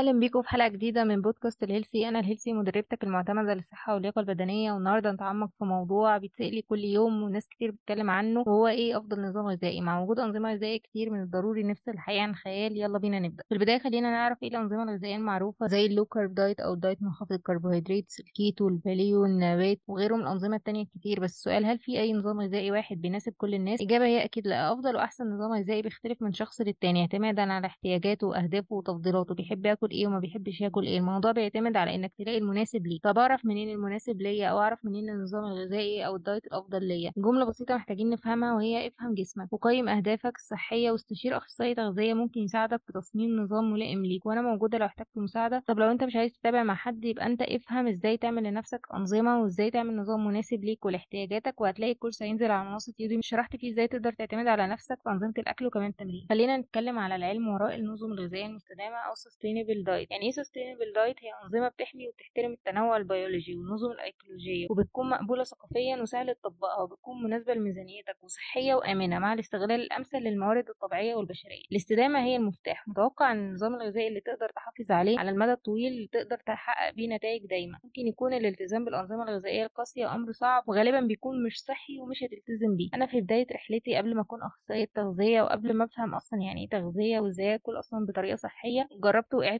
أهلا بيكم في حلقة جديدة من بودكاست الهيلثي أنا الهيلثي مدربتك المعتمدة للصحة واللياقة البدنية. والنهاردة نتعمق في موضوع بيتسأل كل يوم وناس كتير بتتكلم عنه وهو إيه أفضل نظام غذائي. مع وجود أنظمة غذائية كتير من الضروري نفصل الحقيقة عن الخيال يلا بينا نبدأ. في البداية خلينا نعرف إيه الأنظمة الغذائية المعروفة زي ال low carb diet أو ال diet منخفض الكربوهيدرات الكيتو ال paleo النباتي وغيرهم من الأنظمة التانية كتير. بس السؤال هل في أي نظام غذائي واحد بيناسب كل الناس؟ إجابة هي أكيد لا. أفضل وأحسن نظام غذائي بيختلف من شخص للتاني اعتمادا على احتياجاته وأهدافه وتفضيلاته. بيحب ياكل إيه وما بيحبش ياكل إيه. الموضوع بيعتمد على إنك تلاقي المناسب ليك. طب أعرف منين المناسب ليا أو أعرف منين النظام الغذائي أو ال diet الأفضل ليا؟ جملة بسيطة محتاجين نفهمها وهي افهم جسمك. وقيم أهدافك الصحية واستشير اخصائي تغذيه ممكن يساعدك في تصميم نظام ملائم ليك. وأنا موجودة لو احتجت مساعدة. طب لو أنت مش عايز تتابع مع حد يبقى أنت افهم إزاي تعمل لنفسك أنظمة وإزاي تعمل نظام مناسب ليك ولاحتياجاتك وهتلاقي الكورس هينزل على منصة يوديمي. شرحت فيه إزاي تقدر تعتمد على نفسك في أنظمة الأكل وكمان التمرين. خلينا نتكلم على العلم وراء النظم الغذائية المستدامة أو sustainable diet يعني إيه sustainable diet هي أنظمة بتحمي وبتحترم التنوع البيولوجي والنظم الأيكولوجية وبتكون مقبولة ثقافيا وسهل تطبقها وبتكون مناسبة لميزانيتك وصحية وآمنة مع الاستغلال الأمثل للموارد الطبيعية والبشرية. الاستدامة هي المفتاح. متوقع أن النظام الغذائي اللي تقدر تحافظ عليه على المدى الطويل تقدر تحقق بيه نتائج دايما. ممكن يكون الالتزام بالأنظمة الغذائية القاسية أمر صعب وغالبا بيكون مش صحي ومش هتلتزم بيه. أنا في بداية رحلتي قبل ما أكون أخصائية تغذية وقبل ما أفهم أصلا يعني إيه تغذية وإزاي آكل أصلا بطريقة صحية جربت وقعت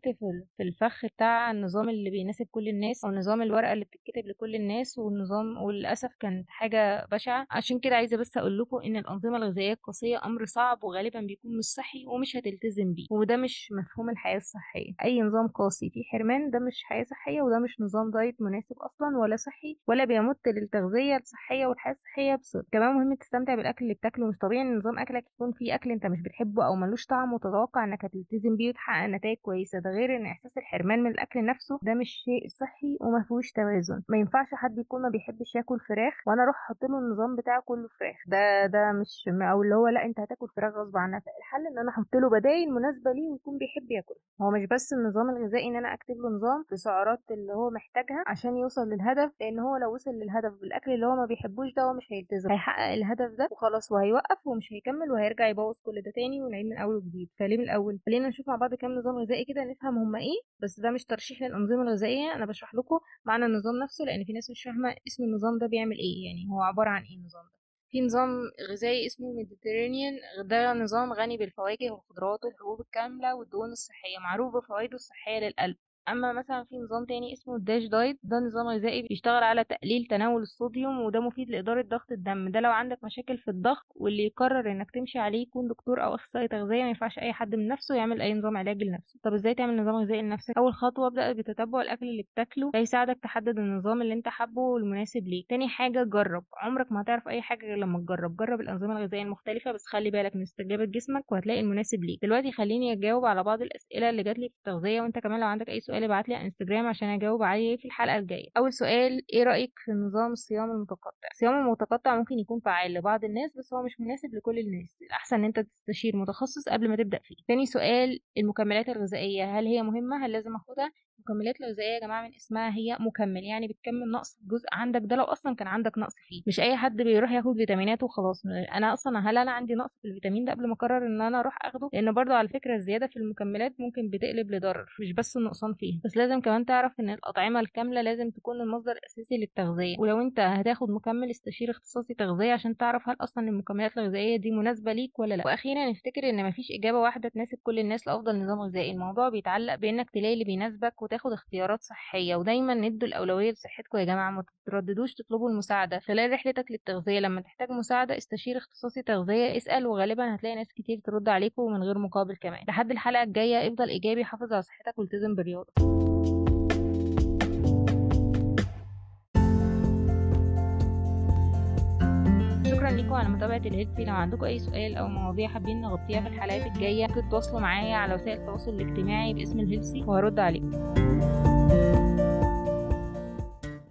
في الفخ بتاع النظام اللي بيناسب كل الناس أو نظام الورقة اللي بتتكتب لكل الناس والنظام وللأسف كانت حاجة بشعة. عشان كده عايزة بس أقول لكم إن الأنظمة الغذائية القاسية أمر صعب وغالبا بيكون مش صحي ومش هتلتزم بيه وده مش مفهوم الحياة الصحية. أي نظام قاسي فيه حرمان ده مش حياة صحية وده مش نظام دايت مناسب أصلا ولا صحي ولا بيمت للتغذية الصحية والحياة الصحية بصدق كمان مهم تستمتع بالأكل اللي بتاكله مش طبيعي إن نظام أكلك يكون فيه أكل أنت مش بتحبه أو ملوش طعم وتتوقع إنك هتلتزم بيه وتحقق نتائج كويسة. ده غير إن إحساس الحرمان من الأكل نفسه ده مش شيء صحي وما فيهوش توازن. ما ينفعش حد يكون ما بيحبش ياكل فراخ وأنا أروح أحط له النظام بتاعه كله فراخ. ده ده مش أو اللي هو لأ أنت هتاكل فراخ غصب عنك. الحل إن أنا أحط له بدايل مناسبة ليه ويكون بيحب ياكلها هو مش بس النظام الغذائي إن أنا أكتب له نظام بسعرات اللي هو محتاجها عشان يوصل للهدف لأن هو لو وصل للهدف بالأكل اللي هو ما بيحبوش ده هو مش هيلتزم. هيحقق الهدف ده وخلاص وهيوقف ومش هيكمل وهيرجع يبوظ كل ده تاني ونعيد من أول وجديد. فليه من الأول؟ خلينا نشوف مع بعض كام نظام غذائي كده نفهم هما إيه بس ده مش ترشيح للأنظمة الغذائية أنا بشرح لكم معنى النظام نفسه لأن في ناس مش فاهمة اسم النظام ده بيعمل إيه يعني هو عبارة عن إيه النظام ده؟ في نظام غذائي اسمه Mediterranean ده نظام غني بالفواكه والخضروات والحبوب الكاملة والدهون الصحية معروف بفوائده الصحية للقلب. أما مثلا في نظام تاني اسمه ال DASH diet ده نظام غذائي بيشتغل على تقليل تناول الصوديوم وده مفيد لإدارة ضغط الدم. ده لو عندك مشاكل في الضغط واللي يقرر إنك تمشي عليه يكون دكتور أو أخصائي تغذية ما ينفعش أي حد من نفسه يعمل أي نظام علاجي لنفسه. طب إزاي تعمل نظام غذائي لنفسك؟ أول خطوة ابدأ بتتبع الأكل اللي بتاكله ده يساعدك تحدد النظام اللي أنت حابه والمناسب ليك. تاني حاجة جرب. عمرك ما هتعرف أي حاجة غير لما تجرب. جرب الأنظمة الغذائية المختلفة بس خلي بالك من استجابة جسمك وهتلاقي المناسب ليك. دلوقتي خليني أجاوب على بعض الأسئلة اللي جات لي في التغذية وأنت كمان لو عندك أي سؤال ابعت لي على انستجرام عشان أجاوب عليه في الحلقة الجاية. أول سؤال إيه رأيك في نظام الصيام المتقطع؟ الصيام المتقطع ممكن يكون فعال لبعض الناس بس هو مش مناسب لكل الناس. الأحسن إن أنت تستشير متخصص قبل ما تبدأ فيه. تاني سؤال المكملات الغذائية هل هي مهمة؟ هل لازم أخدها؟ المكملات الغذائيه يا جماعة من اسمها هي مكمل؟ يعني بتكمل نقص جزء عندك ده لو أصلا كان عندك نقص فيه. مش أي حد بيروح ياخد فيتامينات وخلاص. أنا أصلا هل أنا عندي نقص في الفيتامين ده قبل ما أقرر إن أنا أروح أخده؟ لأن برضو على فكرة الزيادة في المكملات ممكن بتقلب لضرر مش بس النقصان فيه. بس لازم كمان تعرف إن الأطعمة الكاملة لازم تكون المصدر الأساسي للتغذية. ولو أنت هتاخد مكمل استشير اختصاصي تغذية عشان تعرف هل أصلا المكملات الغذائية دي مناسبة ليك ولا لأ. وأخيرا نفتكر إن مفيش إجابة واحدة تناسب كل الناس لأفضل نظام غذائي. الموضوع بيتعلق بإنك تلاقي اللي بيناسبك وتاخد اختيارات صحية ودايما ندوا الأولوية لصحتكم يا جماعة ما تترددوش تطلبوا المساعدة. خلال رحلتك للتغذية لما تحتاج مساعدة استشير اختصاصي تغذية اسأل وغالبا هتلاقي ناس كتير ترد عليكم من غير مقابل كمان. لحد الحلقة الجاية افضل إيجابي حافظ على صحتك والتزم بالرياضة. على متابعة الهيلثي لو عندكم أي سؤال أو مواضيع حابين نغطيها في الحلقات الجاية ممكن تتواصلوا معايا على وسائل التواصل الاجتماعي باسم الهيلثي وهرد عليكم.